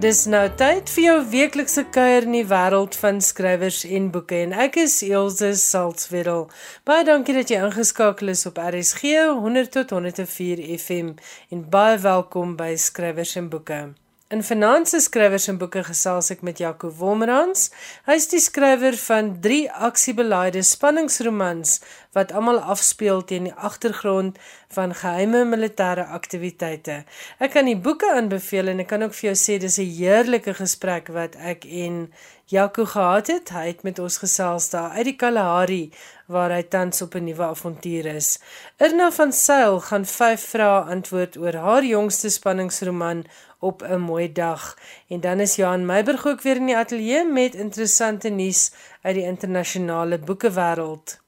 Dis nou tyd vir jou weeklikse kuier in die wêreld van skrywers en boeke en ek is Elsje Salzwetel. Baie dankie dat jy ingeskakel is op RSG 100 tot 104 FM en baie welkom by Skrywers en Boeke. In Finanse Skrywers en Boeke gesels ek met Jaco Wolmerans. Hy is die skrywer van 3 aksiebelaide spanningsromans wat almal afspeel teen die agtergrond van geheime militêre aktiwiteite. Ek kan die boeke aanbeveel en ek kan ook vir jou sê dis 'n heerlike gesprek wat ek en Jaco gehad het. Hy het met ons gesels daar uit die Kalahari waar hy tans op 'n nuwe avontuur is. Irna van Sail gaan 5 vrae antwoord oor haar jongste spanningsroman op 'n mooi dag. En dan is Johan Meiburg ook weer in die ateljee met interessante nuus uit die internasionale boekewêreld.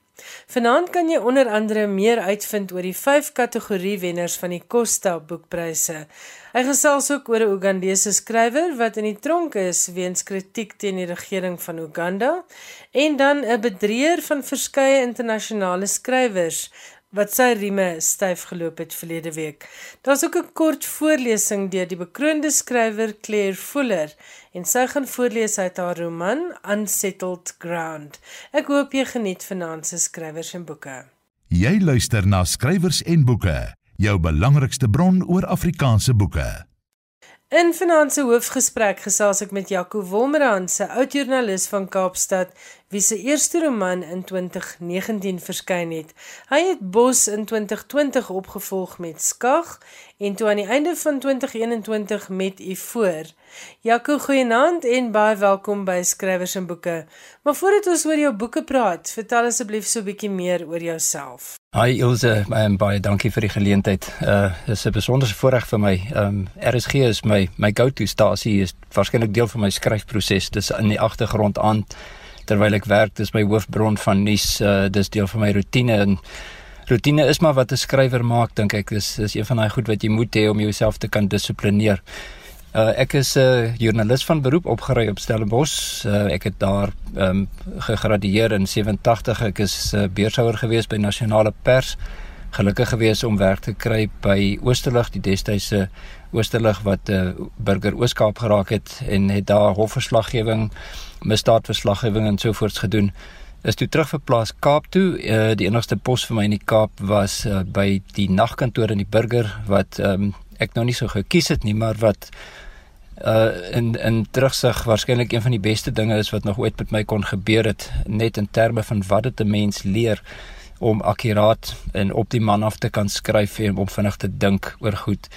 Vanaand kan jy onder andere meer uitvind oor die 5 kategorie wenners van die Costa boekpryse. Hy gesels ook oor 'n Ugandese skrywer wat in die tronk is weens kritiek teen die regering van Uganda en dan 'n bedrieër van verskeie internasionale skrywers wat sy rieme styf geloop het verlede week. Daar's ook 'n kort voorlesing deur die bekroonde skrywer Claire Fuller en sy gaan voorlees uit haar roman Unsettled Ground. Ek hoop jy geniet vanaand se skrywers en boeke. Jy luister na skrywers en boeke, jou belangrikste bron oor Afrikaanse boeke. In finansie hoofgesprek gesels ek met Jaco Wolmerand, se oud joernalis van Kaapstad, wie se eerste roman in 2019 verskyn het. Hy het Bos in 2020 opgevolg met Skag en toe aan die einde van 2021 met U voor. Jaco, goeienaand en baie welkom by Skrywers en Boeke. Maar voordat ons oor jou boeke praat, vertel asseblief so 'n bietjie meer oor jouself. Hi Ilse, um, baie dankie vir die geleentheid. Uh dis 'n besondere voorreg vir my. Um RSG is my my go-to stasie is waarskynlik deel van my skryfproses. Dis in die agtergrond aan terwyl ek werk. Dis my hoofbron van nuus. Uh dis deel van my rotine en rotine is maar wat 'n skrywer maak dink ek. Dis is een van daai goed wat jy moet hê om jouself te kan dissiplineer. Uh, ek is 'n uh, joernalis van beroep opgery op Stellenbosch. Uh, ek het daar um, gegradueer in 87. Ek is uh, beurshouer gewees by Nasionale Pers. Gelukkig gewees om werk te kry by Oosterlig, die destydse Oosterlig wat 'n uh, burger Ooskaap geraak het en het daar hofverslaggewing, misdaadverslaggewing en so voorts gedoen. Is toe terug verplaas Kaap toe. Uh, die enigste pos vir my in die Kaap was uh, by die nagkantoor in die burger wat um, ek nou nie so gekies het nie, maar wat uh in in terugsig waarskynlik een van die beste dinge is wat nog ooit met my kon gebeur het net in terme van wat dit 'n mens leer om akkuraat en op die man af te kan skryf en om vinnig te dink oor goed.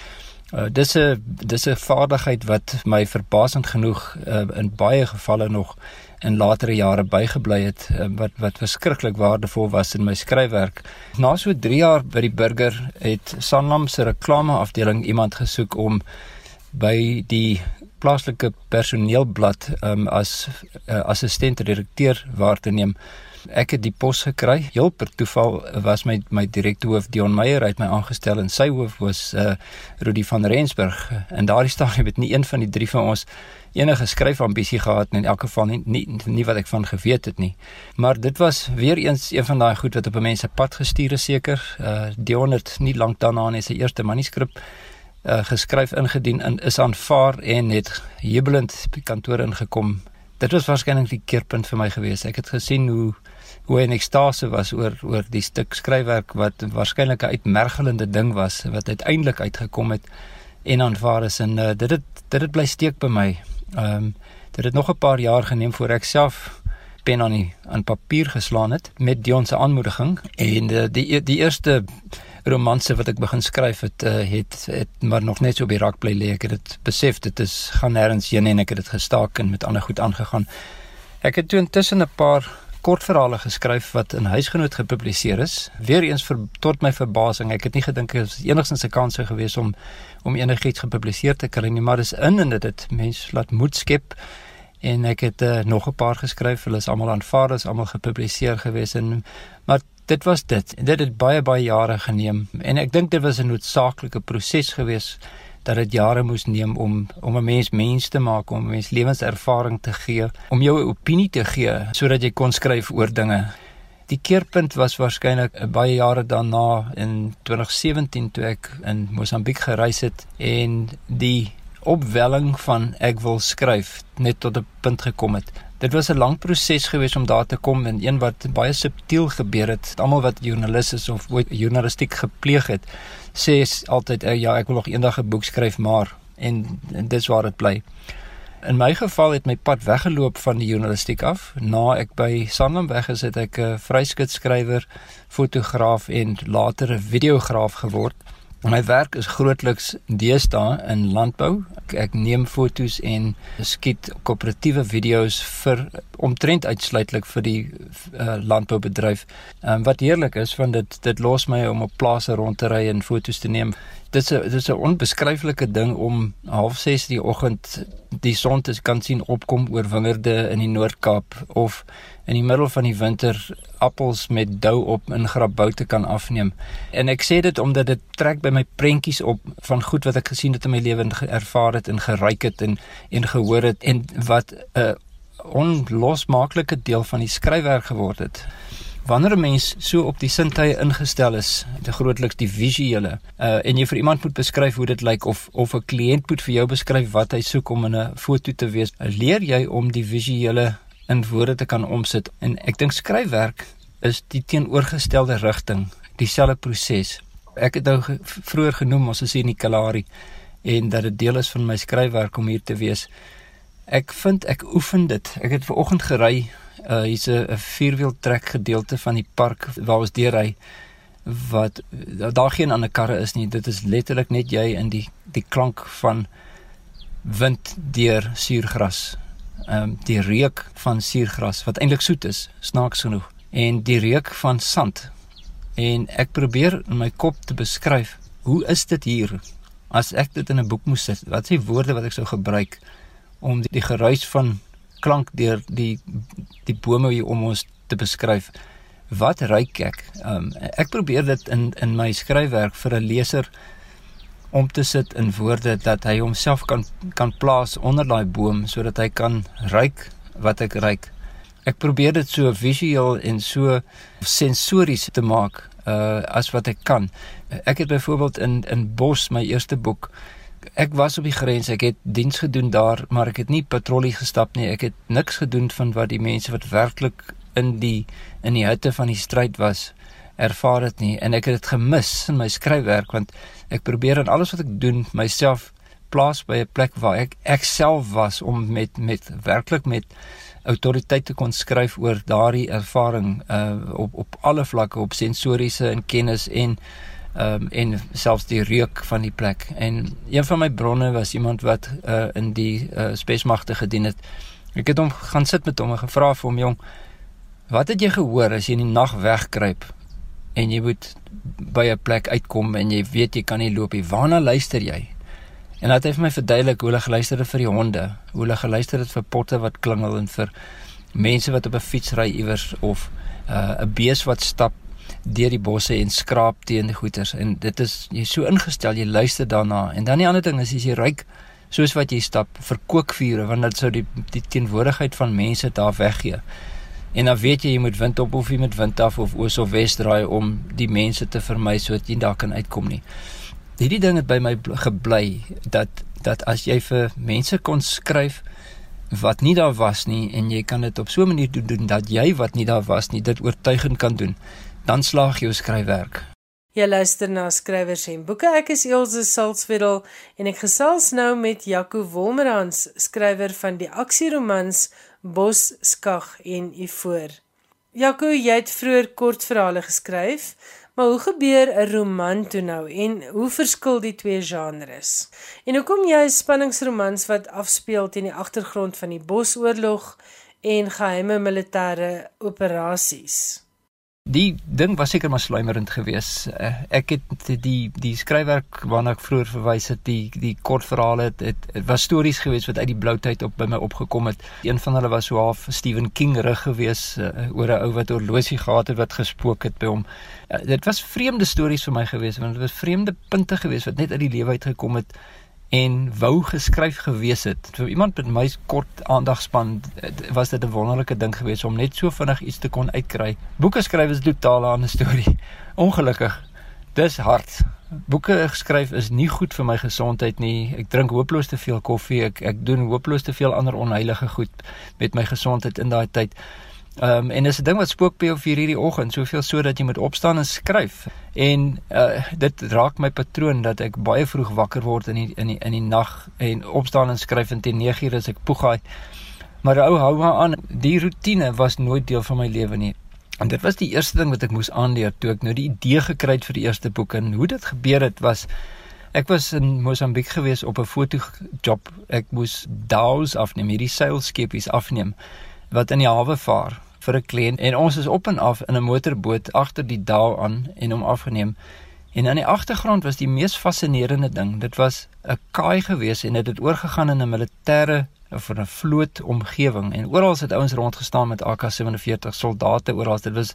Uh dis 'n dis 'n vaardigheid wat my verbasend genoeg uh in baie gevalle nog in latere jare bygebly het uh, wat wat verskriklik waardevol was in my skryfwerk. Na so 3 jaar by die burger het Sanlam se reklameafdeling iemand gesoek om by die plaaslike personeelblad um, as uh, assistent direkteur waar te neem. Ek het die pos gekry. Heel per toeval was my my direkteur Dion Meyer uit my aangestel en sy hoof was uh Rudy van Rensburg. En daardie stadium het nie een van die drie van ons enige skryfambisie gehad nie in elk geval nie, nie nie wat ek van geweet het nie. Maar dit was weer eens een van daai goed wat op 'n mens se pad gestuur is seker. Uh Dion het nie lank daarna in sy eerste manuskrip uh, geskryf ingedien en is aanvaar en het jubelend by kantoor ingekom. Dit was waarskynlik die keerpunt vir my gewees. Ek het gesien hoe hoe en ekstase was oor oor die stuk skryfwerk wat waarskynlik 'n uitmergelende ding was wat uiteindelik uitgekom het en aanvaar is en uh, dit het dit het bly steek by my. Ehm um, dit het nog 'n paar jaar geneem voor ek self pen aan die aan papier geslaan het met Dion se aanmoediging en uh, die die eerste romanse wat ek begin skryf het uh, het het maar nog net so op die rak bly lê. Ek het dit besef dit is gaan nêrens heen en ek het dit gestaak en met ander goed aangegaan. Ek het toe intussen 'n paar kortverhale geskryf wat in huisgenoot gepubliseer is. Weereens vir tot my verbasing, ek het nie gedink dit is enigstens 'n kans sou gewees om om enigiets gepubliseer te kry nie, maar dis in en dit het mense laat moed skep en ek het uh, nog 'n paar geskryf. Hulle is almal aanvaar, is almal gepubliseer gewees en maar dit was dit. Dit het baie baie jare geneem en ek dink dit was 'n noodsaaklike proses gewees dat dit jare moes neem om om 'n mens mens te maak, om 'n mens lewenservaring te gee, om jou 'n opinie te gee sodat jy kon skryf oor dinge. Die keerpunt was waarskynlik baie jare daarna in 2017 toe ek in Mosambiek gereis het en die opwelling van ek wil skryf net tot 'n punt gekom het. Dit was 'n lang proses geweest om daar te kom en een wat baie subtiel gebeur het. Almal wat joernalis is of ooit journalistiek gepleeg het, sê altyd eh, ja, ek wil nog eendag 'n boek skryf, maar en, en dis waar dit bly. In my geval het my pad weggeloop van die journalistiek af. Na ek by Sanlam weg is, het ek 'n vryskutskrywer, fotograaf en later 'n videograaf geword. My werk is grootliks deesdae in landbou. Ek, ek neem fotos en skiet koöperatiewe video's vir omtrent uitsluitlik vir die uh, landboubedryf. Um, wat heerlik is want dit dit los my om op plase rond te ry en fotos te neem. Dit is 'n dit is 'n onbeskryflike ding om 06:30 die oggend die son te kan sien opkom oor wingerde in die Noord-Kaap of in die middel van die winter appels met dou op in grabboute kan afneem. En ek sê dit omdat dit trek by my prentjies op van goed wat ek gesien het in my lewe en ervaar het en geryk het en en gehoor het en wat 'n onlosmaaklike deel van die skryfwerk geword het. Wanneer 'n mens so op die sintuie ingestel is, te grootliks die visuele, uh, en jy vir iemand moet beskryf hoe dit lyk of of 'n kliënt moet vir jou beskryf wat hy soek om in 'n foto te wees, leer jy om die visuele in woorde te kan omsit en ek dink skryfwerk is die teenoorgestelde rigting, dieselfde proses. Ek het nou ge vroeër genoem ons is hier in die Kalahari en dat dit deel is van my skryfwerk om hier te wees. Ek vind ek oefen dit. Ek het ver oggend gery, uh hier's 'n vierwiel trek gedeelte van die park waar ons deurry wat daar geen ander karre is nie. Dit is letterlik net jy in die die klank van wind deur suurgras ehm um, die reuk van suurgras wat eintlik soet is, snaaks genoeg, en die reuk van sand. En ek probeer in my kop te beskryf, hoe is dit hier? As ek dit in 'n boek moes sit, wat is die woorde wat ek sou gebruik om die, die geruis van klank deur die die bome hier om ons te beskryf? Wat ruik ek? Ehm um, ek probeer dit in in my skryfwerk vir 'n leser om te sit in woorde dat hy homself kan kan plaas onder daai boom sodat hy kan ruik wat ek ruik. Ek probeer dit so visueel en so sensories te maak uh as wat ek kan. Ek het byvoorbeeld in in Bos my eerste boek ek was op die grens, ek het diens gedoen daar, maar ek het nie patrollie gestap nie. Ek het niks gedoen van wat die mense wat werklik in die in die hitte van die stryd was ervaar dit nie. En ek het dit gemis in my skryfwerk want ek probeer in alles wat ek doen myself plaas by 'n plek waar ek ek self was om met met werklik met autoriteit te kon skryf oor daardie ervaring uh op op alle vlakke op sensoriese en kennis en ehm um, en selfs die reuk van die plek. En een van my bronne was iemand wat uh in die uh spesmagte gedien het. Ek het hom gaan sit met hom en gevra vir hom jong wat het jy gehoor as jy in die nag wegkruip en jy moet by 'n plek uitkom en jy weet jy kan nie loop nie. Waarna luister jy? En dat hy vir my verduidelik hoe hulle geluister het vir die honde, hoe hulle geluister het vir potte wat klingel en vir mense wat op 'n fiets ry iewers of 'n uh, bees wat stap deur die bosse en skraap teen die goeters en dit is jy so ingestel jy luister daarna en dan die ander ding is as jy ryk soos wat jy stap vir kookvure want dit sou die die teenwoordigheid van mense daar weggee En dan weet jy jy moet wind op of jy moet wind af of oos of wes draai om die mense te vermy sodat jy daar kan uitkom nie. Hierdie ding het by my gebly dat dat as jy vir mense kon skryf wat nie daar was nie en jy kan dit op so 'n manier doen, doen dat jy wat nie daar was nie dit oortuigend kan doen, dan slaag jou skryfwerk. Jy luister na skrywers en boeke. Ek is Elsje Salzwetel en ek gesels nou met Jaco Wolmerans, skrywer van die aksieromans Bos, Skag en Ivoor. Jaco, jy het vroeër kortverhale geskryf, maar hoe gebeur 'n roman toe nou en hoe verskil die twee genres? En hoekom jy 'n spanningsromans wat afspeel teen die agtergrond van die Bosoorlog en geheime militêre operasies? Die ding was seker maar sluimerend geweest. Uh, ek het die die skryfwerk waarna ek vroeër verwys het, die die kortverhale het, het, het was stories geweest wat uit die blou tyd op by my opgekom het. Een van hulle was so half Stephen King rig geweest uh, oor 'n ou wat oorlosie gehad het wat gespook het by hom. Uh, dit was vreemde stories vir my geweest want dit was vreemde punte geweest wat net uit die lewe uit gekom het en wou geskryf gewees het. Vir iemand met my kort aandagspan was dit 'n wonderlike ding gewees om net so vinnig iets te kon uitkry. Boeke skryf is totaal 'n ander storie. Ongelukkig Dis hard. Boeke geskryf is nie goed vir my gesondheid nie. Ek drink hopeloos te veel koffie. Ek ek doen hopeloos te veel ander onheilige goed met my gesondheid in daai tyd. Ehm um, en dis 'n ding wat spook by jou vir hierdie oggend, soveel so dat jy moet opstaan en skryf. En uh dit raak my patroon dat ek baie vroeg wakker word in die in die in die nag en opstaan en skryf en teen 9:00 is ek poegaai. Maar ou hou maar aan. Die rotine was nooit deel van my lewe nie. En dit was die eerste ding wat ek moes aanleer toe ek nou die idee gekry het vir die eerste boek en hoe dit gebeur het was ek was in Mosambiek gewees op 'n fotojob. Ek moes daus afneem, hierdie seilskepies afneem wat in die hawe vaar vir 'n kliënt en ons is op en af in 'n motorboot agter die daal aan en hom afgeneem. En aan die agtergrond was die mees fascinerende ding. Dit was 'n kaai gewees en dit het oorgegaan in 'n militêre of 'n vloot omgewing en oral het ouens rondgestaan met AK47 soldate oral. Dit was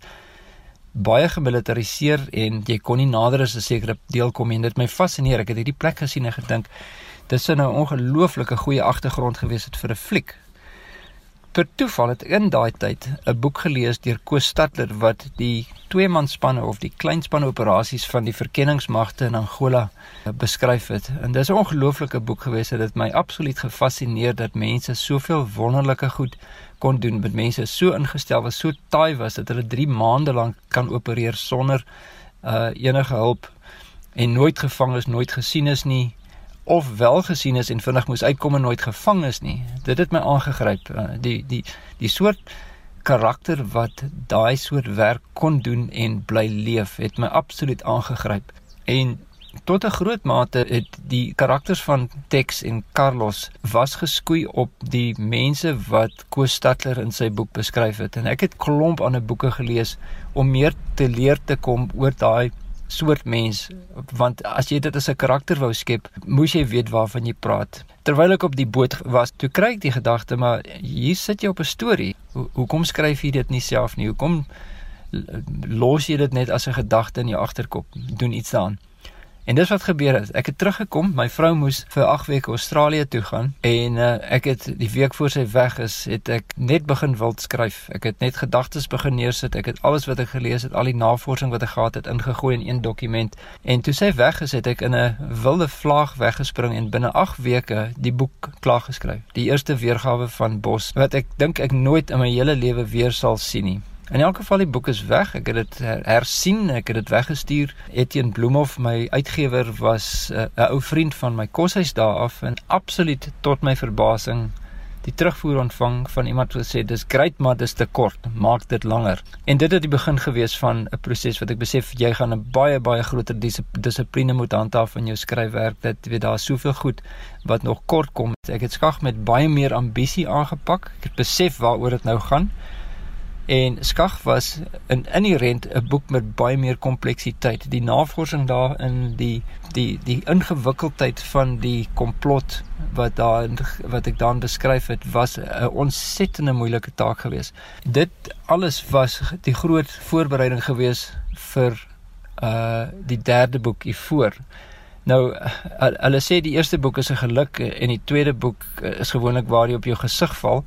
baie gemilitariseer en jy kon nie nader as 'n sekere deel kom en dit my fascineer. Ek het hierdie plek gesien en gedink dis 'n nou ongelooflike goeie agtergrond gewees het vir 'n fliek per toeval het in daai tyd 'n boek gelees deur Koos Stadler wat die tweemanspanne of die kleinspan operasies van die verkenningsmagte in Angola eh, beskryf het. En dis 'n ongelooflike boek gewees het dit my absoluut gefassineer dat mense soveel wonderlike goed kon doen met mense so ingestel was, so taai was dat hulle 3 maande lank kan opereer sonder uh enige hulp en nooit gevang is, nooit gesien is nie of wel gesien is en vinnig moes uitkom en nooit gevang is nie. Dit het my aangegryp. Uh, die die die soort karakter wat daai soort werk kon doen en bly leef het my absoluut aangegryp. En tot 'n groot mate het die karakters van Tex en Carlos was geskoei op die mense wat Koos Stadler in sy boek beskryf het en ek het klomp ander boeke gelees om meer te leer te kom oor daai soort mens want as jy dit as 'n karakter wou skep, moes jy weet waarvan jy praat. Terwyl ek op die boot was, toe kry ek die gedagte maar hier sit jy op 'n storie. Ho hoekom skryf jy dit nie self nie? Hoekom los jy dit net as 'n gedagte in jou agterkop? Doen iets daaraan. En dis wat gebeur het. Ek het teruggekom. My vrou moes vir 8 weke Australië toe gaan en uh, ek het die week voor sy weg is, het ek net begin wild skryf. Ek het net gedagtes begin neersit. Ek het alles wat ek gelees het, al die navorsing wat ek gehad het, ingegooi in een dokument. En toe sy weg is, het ek in 'n wilde vlaag weggespring en binne 8 weke die boek klaar geskryf. Die eerste weergawe van Bos wat ek dink ek nooit in my hele lewe weer sal sien nie. In elk geval die boek is weg. Ek het dit hersien, ek het dit weggestuur. Etienne Bloemhof, my uitgewer was eh, 'n uh, ou vriend van my koshuis daar af en absoluut tot my verbasing die terugvoer ontvang van iemand wat sê dis great maar dis te kort, maak dit langer. En dit het die begin gewees van 'n proses wat ek besef jy gaan 'n baie baie groter dissipline moet handhaaf in jou skryfwerk. Dit weet daar soveel goed wat nog kort kom. Ek het skag met baie meer ambisie aangepak. Ek het besef waaroor dit nou gaan. En Skag was in inherent 'n boek met baie meer kompleksiteit. Die navorsing daarin, die die die ingewikkeldheid van die komplot wat daar wat ek daarin beskryf het, was 'n ontsettende moeilike taak geweest. Dit alles was die groot voorbereiding geweest vir uh die derde boek hiervoor. Nou hulle sê die eerste boek is 'n geluk en die tweede boek is gewoonlik waar jy op jou gesig val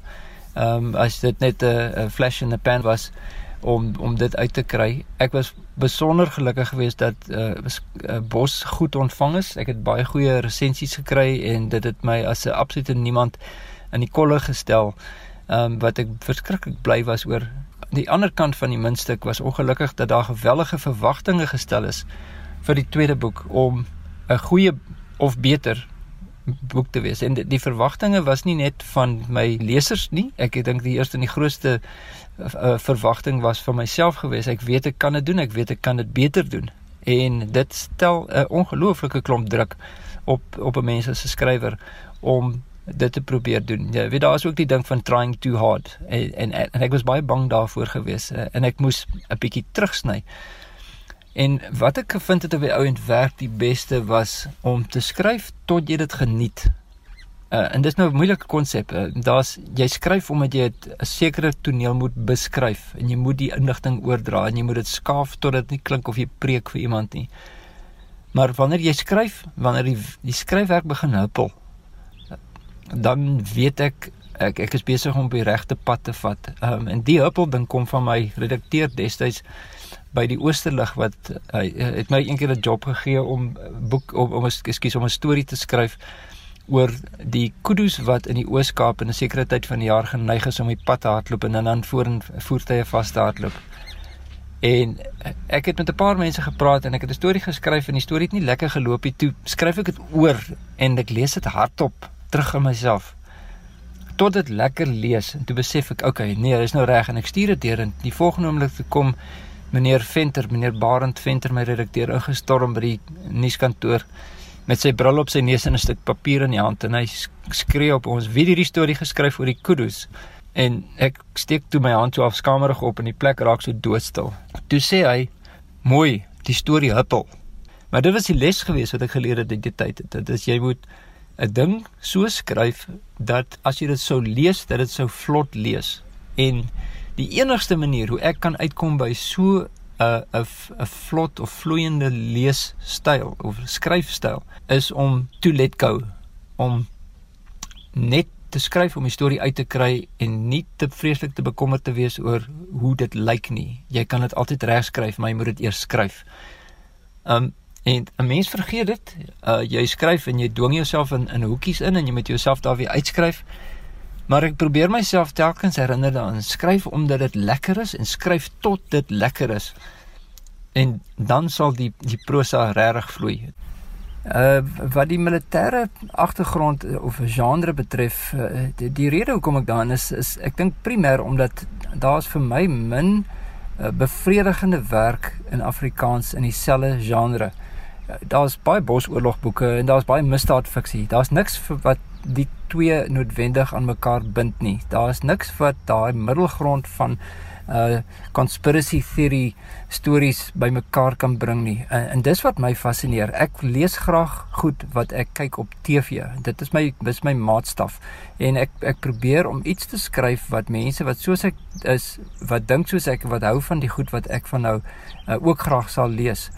um, as dit net 'n flash in the pan was om om dit uit te kry. Ek was besonder gelukkig geweest dat uh, uh Bos goed ontvang is. Ek het baie goeie resensies gekry en dit het my as 'n absolute niemand in die kolle gestel. Ehm um, wat ek verskriklik bly was oor die ander kant van die muntstuk was ongelukkig dat daar gewellige verwagtinge gestel is vir die tweede boek om 'n goeie of beter boek te wees. En die, die verwagtinge was nie net van my lesers nie. Ek dink die eerste en die grootste uh, verwagting was van myself geweest. Ek weet ek kan dit doen. Ek weet ek kan dit beter doen. En dit stel 'n ongelooflike klomp druk op op 'n mens as 'n skrywer om dit te probeer doen. Ja, weet daar is ook die ding van trying too hard en en, en ek was baie bang daarvoor geweest en ek moes 'n bietjie terugsny. En wat ek gevind het op die ou end werk die beste was om te skryf tot jy dit geniet. Uh, en dis nou 'n moeilike konsep. Uh, Daar's jy skryf omdat jy 'n sekere toneel moet beskryf en jy moet die inligting oordra en jy moet dit skaaf tot dit nie klink of jy preek vir iemand nie. Maar wanneer jy skryf, wanneer die die skryfwerk begin huppel, dan weet ek ek ek is besig om op die regte pad te vat. Ehm um, en die huppel ding kom van my redakteur destyds by die Oosterlig wat hy het my eendag 'n job gegee om boek om om ekskuus om 'n storie te skryf oor die kudu's wat in die Oos-Kaap in 'n sekere tyd van die jaar geneig is om die pad te hardloop en dan voor in voertuie vas te hardloop. En ek het met 'n paar mense gepraat en ek het 'n storie geskryf en die storie het nie lekker geloop nie. Toe skryf ek dit oor en ek lees dit hardop terug in myself. Tot dit lekker lees en toe besef ek, okay, nee, dit is nou reg en ek stuur dit deur en die volgende oomblik toe kom meneer Venter, meneer Barend Venter, my redakteur ingestorm by die nuuskantoor met sy bril op sy neus en 'n stuk papier in die hand en hy skree op ons wie hierdie storie geskryf oor die kudu's en ek steek toe my hand so afskamerig op en die plek raak so doodstil. Toe sê hy: "Mooi, die storie huppel." Maar dit was die les gewees wat ek geleer het in die tyd. Dit is jy moet 'n ding so skryf dat as jy dit sou lees, dat dit sou vlot lees. En die enigste manier hoe ek kan uitkom by so 'n 'n 'n vlot of vloeiende leesstyl of skryfstyl is om to let go om net te skryf om die storie uit te kry en nie te vreeslik te bekommerd te wees oor hoe dit lyk nie. Jy kan dit altyd regskryf, maar jy moet dit eers skryf. Um en 'n mens vergeet dit. Uh jy skryf en jy dwing jouself in in hoekies in en jy moet jouself daar weer uitskryf. Maar ek probeer myself telkens herinner daaraan skryf omdat dit lekker is en skryf tot dit lekker is. En dan sal die die prosa regtig vloei. Uh wat die militêre agtergrond of genre betref, uh, die, die rede hoekom ek daarin is is ek dink primêr omdat daar's vir my min uh, bevredigende werk in Afrikaans in dieselfde genre. Uh, daar's baie bosoorlogboeke en daar's baie misdaadfiksie. Daar's niks vir wat die twee noodwendig aan mekaar bind nie. Daar is niks wat daai middelgrond van uh conspiracy theory stories bymekaar kan bring nie. En, en dis wat my fascineer. Ek lees graag goed wat ek kyk op TV. Dit is my dis my maatstaf. En ek ek probeer om iets te skryf wat mense wat soos ek is, wat dink soos ek, wat hou van die goed wat ek van nou uh, ook graag sal lees.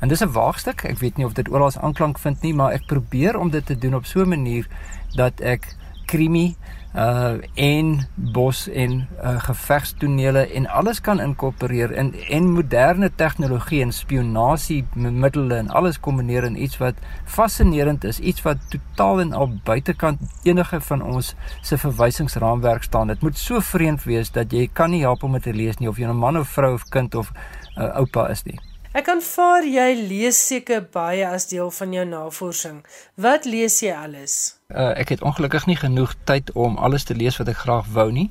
En dis 'n waagstuk. Ek weet nie of dit oral aanklank vind nie, maar ek probeer om dit te doen op so 'n manier dat ek krimi uh en bos en uh gevegstonele en alles kan inkorporeer in en moderne tegnologie en spionasie middele en alles kombineer in iets wat fascinerend is, iets wat totaal en al buitekant enige van ons se verwysingsraamwerk staan. Dit moet so vreemd wees dat jy kan nie help om dit te lees nie of jy 'n man of vrou of kind of uh, oupa is nie. Ek aanvaar jy lees seker baie as deel van jou navorsing. Wat lees jy alles? Uh, ek het ongelukkig nie genoeg tyd om alles te lees wat ek graag wou nie.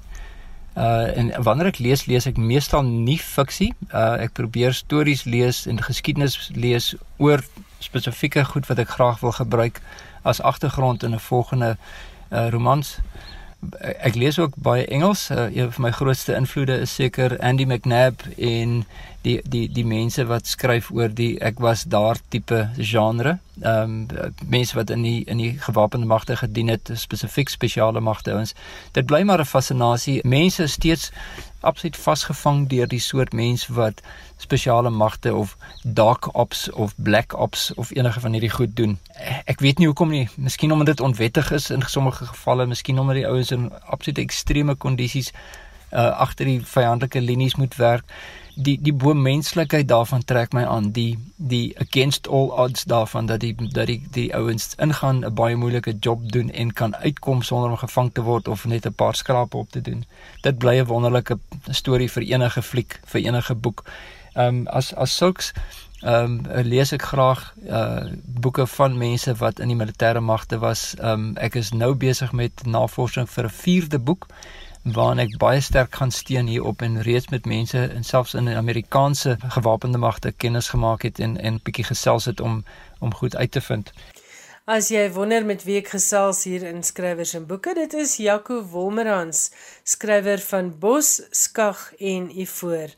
Uh en wanneer ek lees, lees ek meestal nie fiksie. Uh ek probeer stories lees en geskiedenis lees oor spesifieke goed wat ek graag wil gebruik as agtergrond in 'n volgende uh romans. Ek lees ook baie Engels. Uh, een van my grootste invloede is seker Andy McNab en die die die mense wat skryf oor die ek was daar tipe genre. Ehm um, mense wat in die in die gewapende magte gedien het, spesifiek spesiale magte ons. Dit bly maar 'n fascinasie. Mense is steeds absoluut vasgevang deur die soort mens wat spesiale magte of dark ops of black ops of enige van hierdie goed doen. Ek weet nie hoekom nie. Miskien omdat dit onwettig is in sommige gevalle, miskien omdat die ouens in absolute ekstreme kondisies uh agter die vyandelike linies moet werk die die bo-menslikheid daarvan trek my aan die die against all odds daarvan dat die dat die die ouens ingaan 'n baie moeilike job doen en kan uitkom sonder om gevang te word of net 'n paar skrape op te doen. Dit bly 'n wonderlike storie vir enige fliek, vir enige boek. Ehm um, as as sulks ehm um, lees ek graag uh boeke van mense wat in die militêre magte was. Ehm um, ek is nou besig met navorsing vir 'n vierde boek waarna ek baie sterk gaan steun hierop en reeds met mense en selfs in die Amerikaanse gewapende magte kennis gemaak het en en bietjie gesels het om om goed uit te vind. As jy wonder met wie ek gesels hier in skrywers en boeke, dit is Jaco Wolmerans, skrywer van Bos, Skag en Ivoor.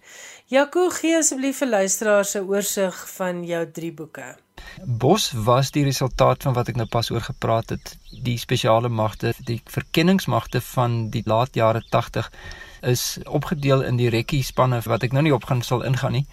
Jaco, gee asseblief vir luisteraars 'n oorsig van jou 3 boeke. Bos was die resultaat van wat ek nou pas oor gepraat het. Die spesiale magte, die verkenningsmagte van die laat jare 80 is opgedeel in die rekkie spanne wat ek nou nie op gaan sal ingaan nie.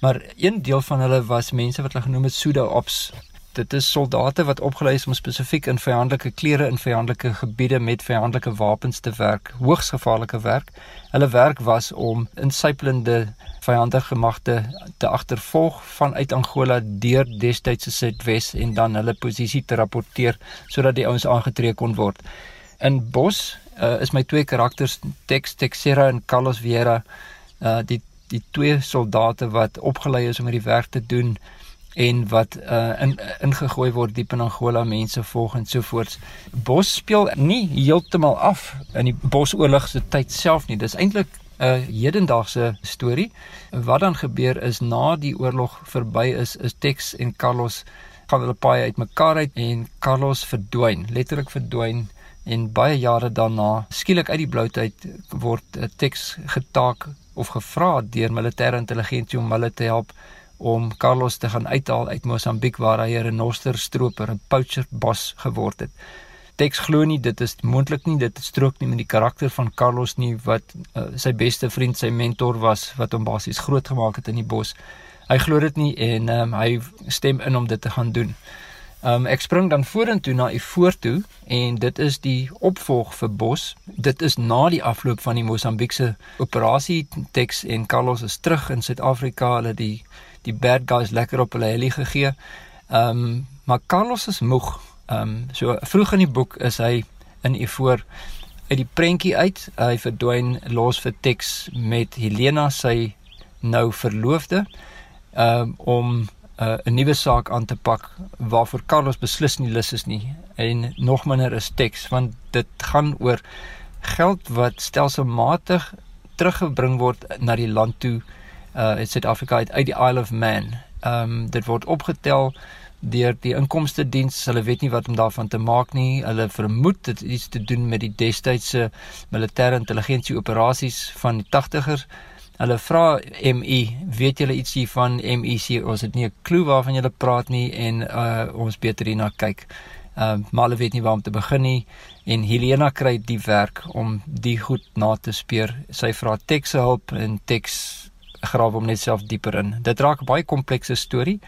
Maar een deel van hulle was mense wat hulle genoem het pseudo ops dit is soldate wat opgelei is om spesifiek in vyandelike klere in vyandelike gebiede met vyandelike wapens te werk, hoogs gevaarlike werk. Hulle werk was om insypelende vyandige magte te agtervolg vanuit Angola deur destydse Suidwes en dan hulle posisie te rapporteer sodat die ouens aangetree kon word. In Bos uh, is my twee karakters Tex Texera en Carlos Vieira uh die die twee soldate wat opgelei is om hierdie werk te doen en wat uh in ingegooi word diep in Angola mense volg en so voort. Bos speel nie heeltemal af in die Bosoorlog se tyd self nie. Dis eintlik 'n hedendaagse storie. Wat dan gebeur is na die oorlog verby is, is Tex en Carlos gaan hulle paai uitmekaar uit en Carlos verdwyn, letterlik verdwyn en baie jare daarna skielik uit die bloute uit word 'n Tex getaak of gevra deur militêre intelligensie om hulle te help om Carlos te gaan uithaal uit Mosambiek waar hy 'n renosterstroper, 'n poacher bos geword het. Tex glo nie dit is moontlik nie, dit strook nie met die karakter van Carlos nie wat uh, sy beste vriend, sy mentor was wat hom basies grootgemaak het in die bos. Hy glo dit nie en um, hy stem in om dit te gaan doen. Um, ek spring dan vorentoe na u voortoe en dit is die opvolg vir Bos. Dit is na die afloop van die Mosambiekse operasie Tex en Carlos is terug in Suid-Afrika. Hulle die die bad guys lekker op hulle heli gegee. Ehm um, maar Carlos is moeg. Ehm um, so vroeg in die boek is hy in u voor uit die prentjie uit. Hy verdwyn los vir Tex met Helena sy nou verloofde um, om uh, 'n nuwe saak aan te pak waarvoor Carlos beslis nie lus is nie en nog minder is Tex want dit gaan oor geld wat stelselmatig teruggebring word na die land toe uh in Suid-Afrika uit, uit die Isle of Man. Ehm um, dit word opgetel deur die inkomste diens. Hulle weet nie wat om daarvan te maak nie. Hulle vermoed dit iets te doen met die destydse militêre intelligensie operasies van die 80ers. Hulle vra MI, weet julle iets hiervan? MI sê ons het nie 'n klou waarvan julle praat nie en uh ons beter hierna kyk. Ehm uh, maar hulle weet nie waar om te begin nie en Helena kry die werk om die goed na te speur. Sy vra Tex se hulp en Tex grawe hom net self dieper in. Dit raak 'n baie komplekse storie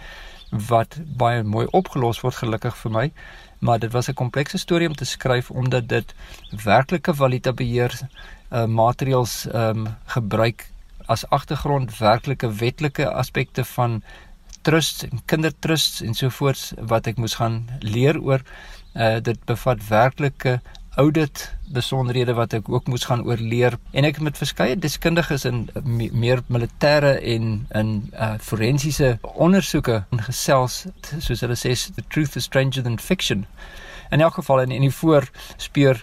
wat baie mooi opgelos word gelukkig vir my, maar dit was 'n komplekse storie om te skryf omdat dit werklike valuta beheer uh, materiaals ehm um, gebruik as agtergrond werklike wetlike aspekte van trusts en kindertrusts en so voort wat ek moes gaan leer oor uh, dit bevat werklike audit besonderhede wat ek ook moes gaan oorleer. En ek het met verskeie deskundiges in me, meer militêre en in uh, forensiese ondersoeke gesels soos hulle sê the truth is stranger than fiction. In elk geval in, in die voorspeur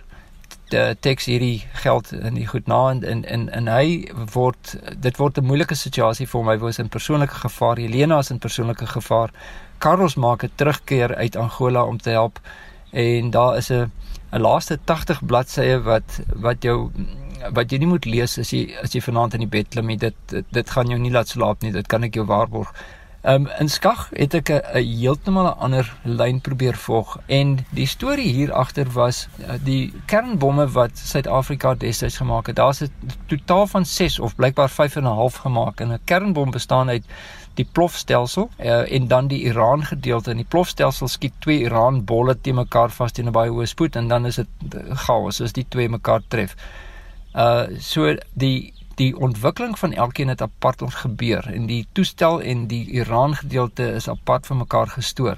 teks hierdie geld in die goed na en in in en hy word dit word 'n moeilike situasie vir hom. Hy was in persoonlike gevaar Helena is in persoonlike gevaar. Carlos maak 'n terugkeer uit Angola om te help en daar is 'n 'n laaste 80 bladsye wat wat jou wat jy nie moet lees as jy as jy vanaand in die bed klim nie dit, dit gaan jou nie laat slaap nie dit kan ek jou waarborg. Ehm um, in skag het ek 'n heeltemal 'n ander lyn probeer volg en die storie hier agter was uh, die kernbomme wat Suid-Afrika destyds gemaak het. Daar's 'n totaal van 6 of blykbaar 5 en 'n half gemaak en 'n kernbom bestaan uit die plofstelsel uh, en dan die Iran gedeelte. In die plofstelsel skiet twee Iran bolle te mekaar vas teen 'n baie hoë spoed en dan is dit eh, chaos as die twee mekaar tref. Uh so die die ontwikkeling van elkeen het apart ons gebeur en die toestel en die Iran gedeelte is apart van mekaar gestoor.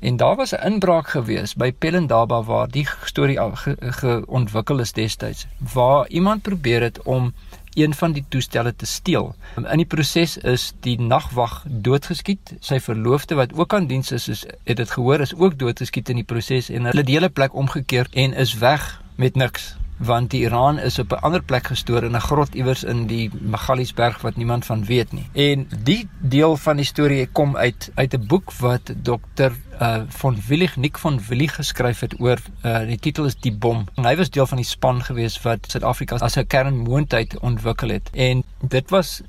En daar was 'n inbraak gewees by Pelindaba waar die storie geontwikkel ge is destyds waar iemand probeer het om een van die toestelle te steel. In die proses is die nagwag doodgeskiet. Sy verloofde wat ook aan diens is, is het dit gehoor is ook doodgeskiet in die proses en hulle het die hele plek omgekeer en is weg met niks want die Iran is op 'n ander plek gestoor in 'n grot iewers in die Magaliesberg wat niemand van weet nie. En die deel van die storie kom uit uit 'n boek wat dokter uh van Willig Nick van Willig geskryf het oor uh die titel is Die bom. En hy was deel van die span gewees wat Suid-Afrika as 'n kernmoondheid ontwikkel het. En dit was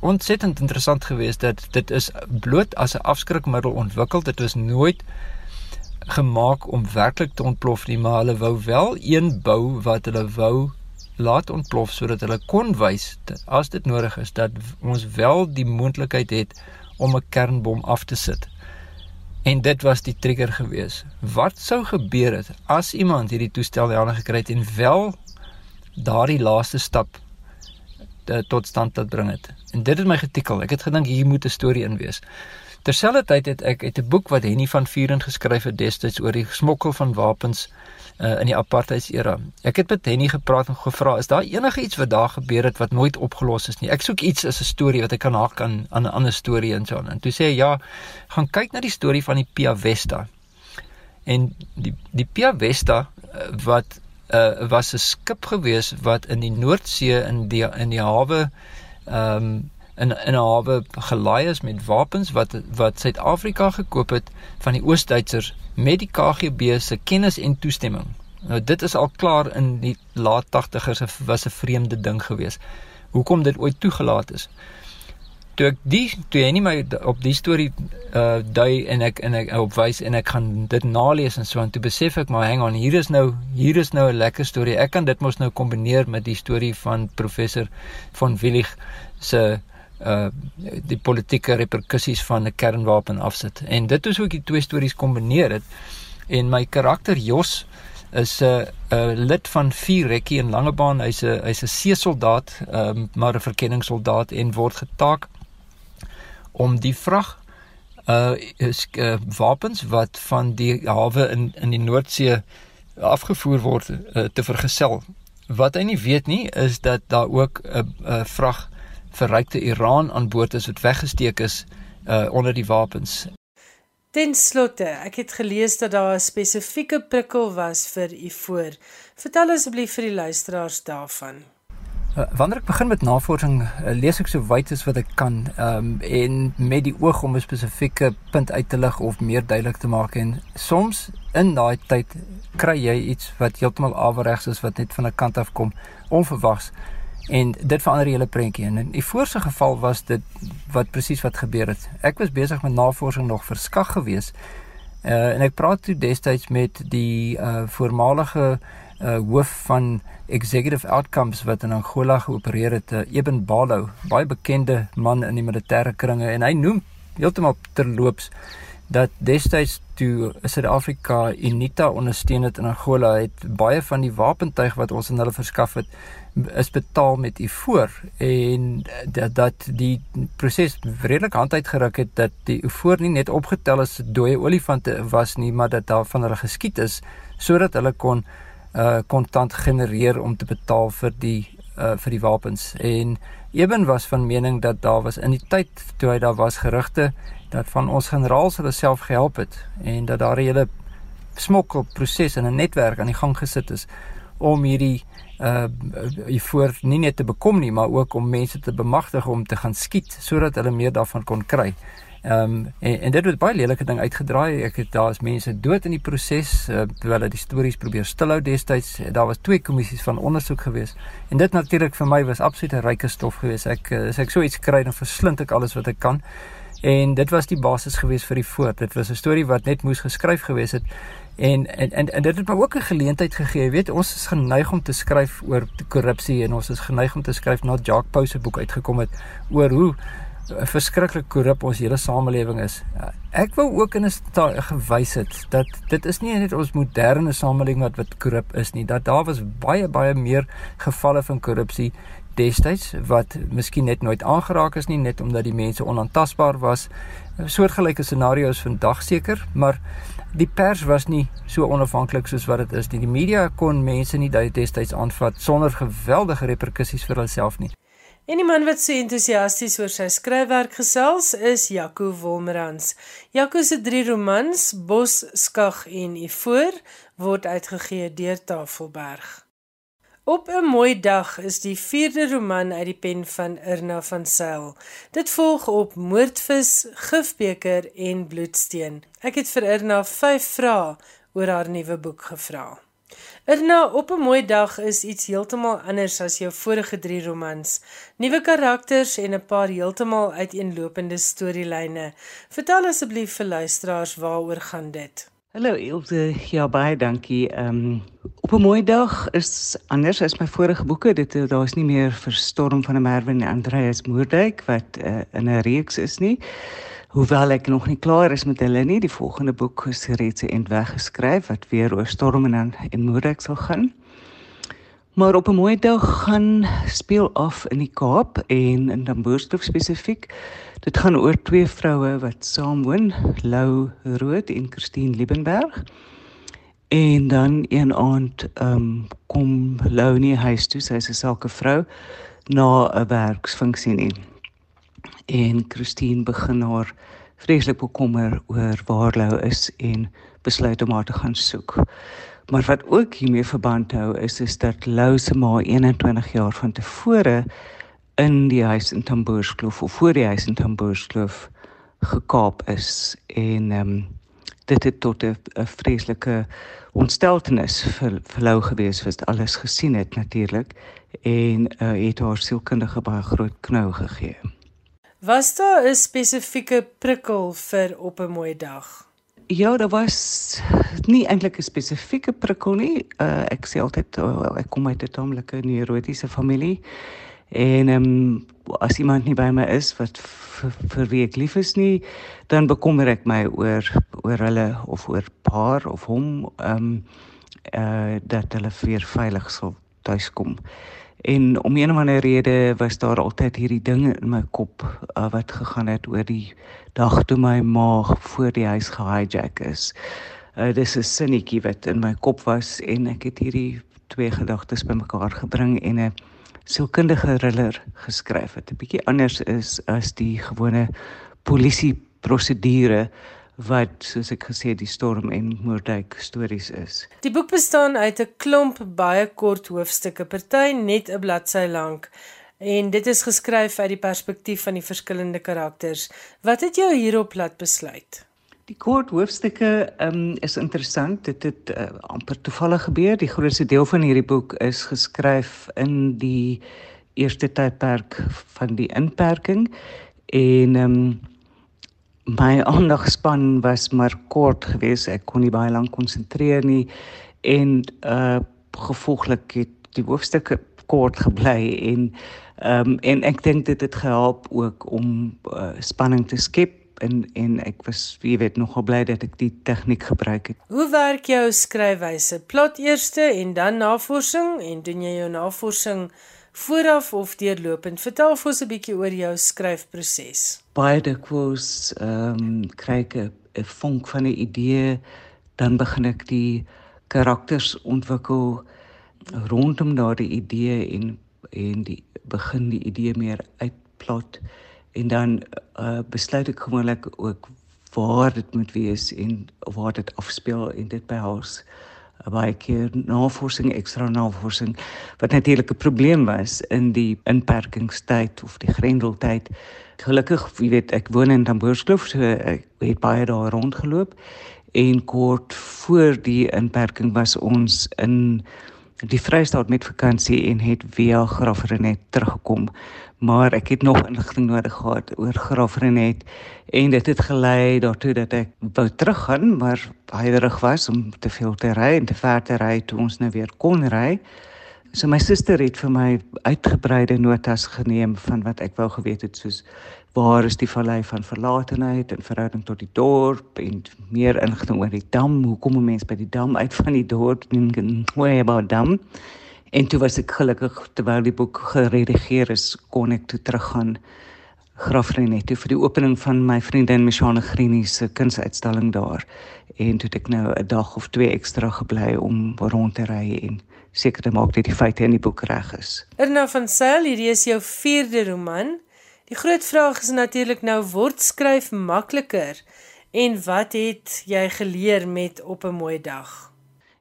ontsettend interessant geweest dat dit is bloot as 'n afskrikmiddel ontwikkel. Dit was nooit gemaak om werklik te ontplof nie, maar hulle wou wel een bou wat hulle wou laat ontplof sodat hulle kon wys as dit nodig is dat ons wel die moontlikheid het om 'n kernbom af te sit. En dit was die trigger gewees. Wat sou gebeur het as iemand hierdie toestel daarna gekry het en wel daardie laaste stap uh, tot stand laat bring het. En dit het my getikkel. Ek het gedink hier moet 'n storie in wees. Terselfdertyd het ek uit 'n boek wat Henny van Vuren geskryf het destyds oor die smokkel van wapens uh, in die apartheidsera. Ek het met Henny gepraat en gevra, is daar enige iets wat daar gebeur het wat nooit opgelos is nie? Ek soek iets as 'n storie wat ek kan haak aan aan 'n ander storie en so aan. En toe sê hy, ja, gaan kyk na die storie van die Pia Vesta. En die die Pia Vesta uh, wat uh, was 'n skip gewees wat in die Noordsee in die in die hawe ehm um, in in 'n hawe gelaai is met wapens wat wat Suid-Afrika gekoop het van die Oos-Duitsers met die KGB se kennis en toestemming. Nou dit is al klaar in die laat 80's was 'n vreemde ding gewees. Hoekom dit ooit toegelaat is toe ek die toe jy nie my op die storie uh dui en ek en ek opwys en ek gaan dit nalees en so en toe besef ek maar hang on hier is nou hier is nou 'n lekker storie ek kan dit mos nou kombineer met die storie van professor van Willig se uh die politieke reperkusies van 'n kernwapen afsit. En dit is hoe ek die twee stories kombineer het. En my karakter Jos is 'n uh, 'n uh, lid van vier rekkie in Langebaan. Hy's 'n hy's 'n seesoldaat um, maar 'n verkenningssoldaat en word getaak om die vrag uh is uh, wapens wat van die hawe in in die Noordsee afgevoer word uh, te vergesel. Wat hy nie weet nie is dat daar ook 'n uh, uh, vrag verrykte Iran aan boord is wat weggesteek is uh onder die wapens. Ten slotte, ek het gelees dat daar 'n spesifieke prikkel was vir Ivoor. Vertel asseblief vir die luisteraars daarvan. Uh, wanneer ek begin met navorsing, uh, lees ek so wyd as wat ek kan, ehm um, en met die oog om 'n spesifieke punt uit te lig of meer duidelik te maak en soms in daai tyd kry jy iets wat heeltemal averegs is wat net van 'n kant af kom, onverwags en dit verander die hele prentjie. En in die voorste geval was dit wat presies wat gebeur het. Ek was besig met navorsing nog verskag gewees. Uh, en ek praat toe destyds met die uh, voormalige uh, hoof van executive outcomes wat in Angola geopereer het, uh, Eben Balo, baie bekende man in die militêre kringe en hy noem heeltemal terloops dat destyds toe Suid-Afrika UNITA ondersteun het in Angola het baie van die wapentuig wat ons aan hulle verskaf het is betaal met ivoor en dat dat die proses redelik hand uitgeruk het dat die ivoor nie net opgetel as dooie olifante was nie maar dat daar van hulle geskiet is sodat hulle kon uh kontant genereer om te betaal vir die uh vir die wapens. En Eben was van mening dat daar was in die tyd toe hy daar was gerugte dat van ons generaals hulle self gehelp het en dat daar 'n hele smokkelproses en 'n netwerk aan die gang gesit is om hierdie uh hier voor nie net te bekom nie maar ook om mense te bemagtig om te gaan skiet sodat hulle meer daarvan kon kry. Ehm um, en, en dit het baie lelike ding uitgedraai. Ek het daar is mense dood in die proses uh, terwyl hulle die stories probeer stilhou destyds. Daar was twee kommissies van ondersoek gewees. En dit natuurlik vir my was absolute ryke stof geweest. Ek uh, as ek so iets kry dan verslind ek alles wat ek kan. En dit was die basis geweest vir die voort. Dit was 'n storie wat net moes geskryf gewees het. En en en, en dit het my ook 'n geleentheid gegee. Jy weet, ons is geneig om te skryf oor korrupsie en ons is geneig om te skryf na Jacques Pau se boek uitgekom het oor hoe verskriklik korrup ons hele samelewing is. Ek wou ook in 'n gewys het dat dit is nie net ons moderne samelewing wat wat korrup is nie, dat daar was baie baie meer gevalle van korrupsie destyds wat miskien net nooit aangeraak is nie net omdat die mense onaantastbaar was. Soortgelyke scenario's vandag seker, maar die pers was nie so onafhanklik soos wat dit is nie. Die media kon mense nie destyds aanvat sonder geweldige reperkusies vir hulself nie. En die man wat so entoesiasties oor sy skryfwerk gesels is Jaco Wolmerans. Jaco se drie romans, Bos, Skag en Ivoor, word uitgegee deur Tafelberg. Op 'n mooi dag is die vierde roman uit die pen van Irna van Sail. Dit volg op Moordvis, Gifbeker en Bloedsteen. Ek het vir Irna 5 vrae oor haar nuwe boek gevra. Irna, op 'n mooi dag is iets heeltemal anders as jou vorige 3 romans. Nuwe karakters en 'n paar heeltemal uiteenlopende storielyne. Vertel asseblief vir luisteraars waaroor gaan dit? Hallo Ilse, ja baie dankie. Ehm um, op 'n mooi dag is anders as my vorige boeke. Dit daar is nie meer verstorm van 'n Merwe en Andreas Moerdijk wat uh, in 'n reeks is nie. Hoewel ek nog nie klaar is met hulle nie, die volgende boek is reeds en weggeskryf wat weer oor storm en en moeilik sal gaan. Maar op 'n mooi dag gaan speel af in die Kaap en in Damboersdorp spesifiek. Dit gaan oor twee vroue wat saam woon, Lou Rood en Christine Liebenberg. En dan een aand um, kom Lou nie huis toe, sy is 'n sakevrou na 'n werksfunksie nie. En Christine begin haar vreeslik bekommer oor waar Lou is en besluit om haar te gaan soek. Maar wat ook hiermee verband hou is is dat Lou se ma 21 jaar van tevore in die huis in Tamboerskloof of voor die huis in Tamboerskloof gekaap is en ehm um, dit het tot 'n vreeslike ontsteltenis vir, vir Lou gewees wat alles gesien het natuurlik en uh, het haar sielkundige baie groot knou gegee. Was daar 'n spesifieke prikkel vir op 'n mooi dag? Ja, daar was nie eintlik 'n spesifieke prikkel nie. Uh, ek sê altyd uh, ek kom uit 'n tamelike neurotiese familie en ehm um, as iemand nie by my is wat vir wie ek lief is nie, dan bekommer ek my oor oor hulle of oor paar of hom ehm um, eh uh, dat hulle weer veilig sal tuiskom. En om een of ander rede was daar altyd hierdie dinge in my kop uh, wat gegaan het oor die dag toe my ma voor die huis gehijack is. Uh, dis 'n sinnetjie wat in my kop was en ek het hierdie twee gedagtes bymekaar gebring en 'n sielkundige thriller geskryf wat 'n bietjie anders is as die gewone polisie prosedure wat soos ek gesê die storm en moordwyk stories is. Die boek bestaan uit 'n klomp baie kort hoofstukke, party net 'n bladsy lank. En dit is geskryf uit die perspektief van die verskillende karakters. Wat het jou hierop laat besluit? Die kort hoofstukke um, is interessant. Dit het uh, amper toevallig gebeur. Die grootste deel van hierdie boek is geskryf in die eerste tydperk van die inperking en ehm um, my aandagspan was maar kort geweest. Ek kon nie baie lank konsentreer nie en uh gevolglik het die hoofstukke kort gebly en ehm um, en ek dink dit het gehelp ook om uh, spanning te skep en en ek was jy weet nogal bly dat ek die tegniek gebruik het. Hoe werk jou skryfwyse? Plot eerste en dan navorsing en doen jy jou navorsing vooraf of deurlopend? Vertel vir ons 'n bietjie oor jou skryfproses. Baie dikwels ehm um, kry ek 'n vonk van 'n idee, dan begin ek die karakters ontwikkel rondom daardie idee en en die begin die idee meer uitplot en dan uh, besluit ek gewoonlik ook waar dit moet wees en waar dit afspeel en dit behels baie keer navorsing ekstra navorsing wat natuurlik 'n probleem was in die inperkingstyd of die grendeltyd. Gelukkig, jy weet, ek woon in Tamboerskloof, so ek het baie daar rondgeloop en kort voor die inperking was ons in die Vrystaat met vakansie en het via Graafrenet teruggekom maar ek het nog inligting nodig gehad oor Graafrenet en dit het gelei daartoe dat ek wou teruggaan maar huiwerig was om te veel te ry en te ver te ry toe ons nou weer kon ry. So my suster het vir my uitgebreide notas geneem van wat ek wou geweet het soos waar is die vallei van verlatenheid in verhouding tot die dorp en meer inligting oor die dam, hoe kom 'n mens by die dam uit van die dorp en hoe by die dam En toe was ek gelukkig terwyl die boek geredigeer is, kon ek toe teruggaan Grafrenet toe vir die opening van my vriendin Mishane Greenie se kunsuitstalling daar. En toe het ek nou 'n dag of twee ekstra gebly om rond te ry en seker te maak dat die feite in die boek reg is. Irna van Sail, hierdie is jou 4de roman. Die groot vraag is natuurlik nou word skryf makliker en wat het jy geleer met op 'n mooi dag?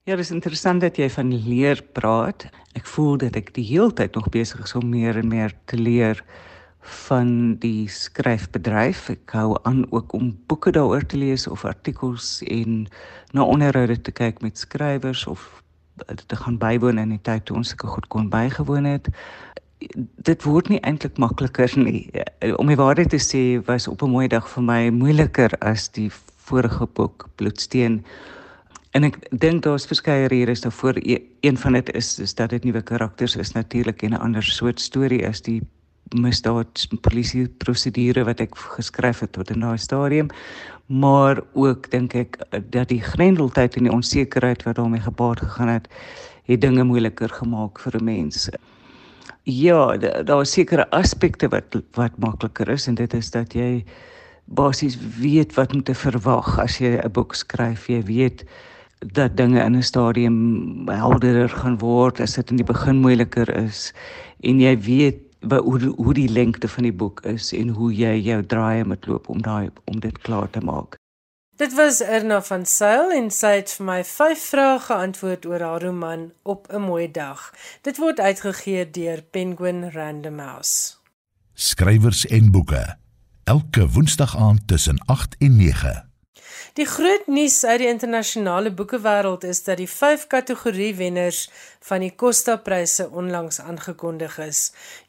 Ja, dit is interessant dat jy van leer praat. Ek voel dat ek die hele tyd nog besig is om meer en meer te leer van die skryfbedryf. Ek hou aan ook om boeke daaroor te lees of artikels en na onderhoude te kyk met skrywers of te gaan bywoon in die tyd toe ons sulke goed kon bygewoon het. Dit word nie eintlik makliker nie. Om die waarheid te sê, was op 'n mooi dag vir my moeiliker as die vorige boek Bloedsteen En ek dink daar's verskeie redes daarvoor. E, een van dit is is dat dit nuwe karakters is natuurlik en 'n ander soort storie is die misdaad polisie prosedure wat ek geskryf het tot in daai stadium maar ook dink ek dat die grendeltyd en die onsekerheid wat daarmee gepaard gegaan het het dinge moeiliker gemaak vir 'n mens. Ja, daar is sekere aspekte wat wat makliker is en dit is dat jy basies weet wat om te verwag as jy 'n boek skryf. Jy weet dat dinge in 'n stadium helderder gaan word as dit in die begin moeiliker is en jy weet hoe hoe die lengte van die boek is en hoe jy jou draaie moet loop om daai om dit klaar te maak. Dit was Erna van Sail en sy het vir my 5 vrae geantwoord oor haar roman Op 'n mooi dag. Dit word uitgegee deur Penguin Random House. Skrywers en boeke. Elke Woensdag aand tussen 8 en 9. Die groot nuus uit die internasionale boekewêreld is dat die 5 kategorie wenners van die Costa-pryse onlangs aangekondig is.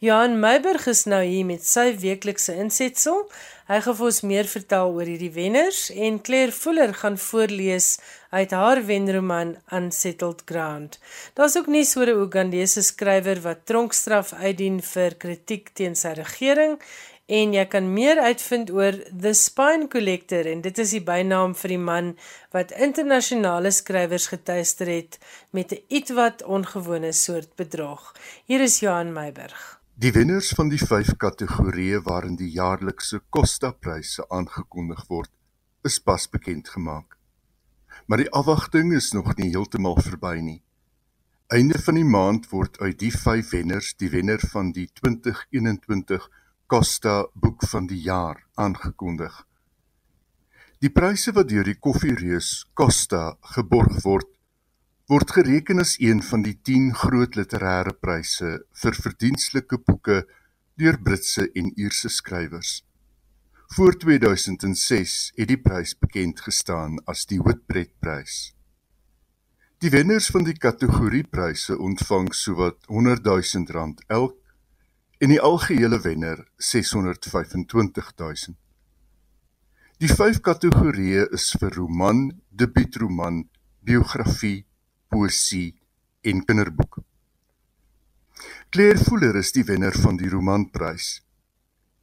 Johan Meiburg is nou hier met sy weeklikse insetsel. Hy gaan vir ons meer vertel oor hierdie wenners en Claire Fuller gaan voorlees uit haar wenroman Unsettled Ground. Daar's ook nuus oor 'n Ugandese skrywer wat tronkstraf uitdien vir kritiek teen sy regering en jy kan meer uitvind oor The Spine Collector en dit is die bynaam vir die man wat internasionale skrywers getuister het met 'n ietwat ongewone soort bedrog. Hier is Johan Meiburg. Die wenners van die 5 kategorieë waarin die jaarlikse Costa-pryse aangekondig word, is pas bekend gemaak. Maar die afwagting is nog nie heeltemal verby nie. Einde van die maand word uit die 5 wenners die wenner van die 2021 Costa Boek van die Jaar aangekondig. Die pryse wat deur die koffiereus Costa geborg word, word gereken as een van die 10 groot literêre pryse vir verdienstelike boeke deur Britse en Ierse skrywers. Voor 2006 het die prys bekend gestaan as die Whitbread-prys. Die wenners van die kategoriepryse ontvang sowat 100 000 rand elk en die algehele wenner 625000. Die vyf kategorieë is vir roman, debuutroman, biografie, poesie en kinderboek. Claire Fuller is die wenner van die romanprys.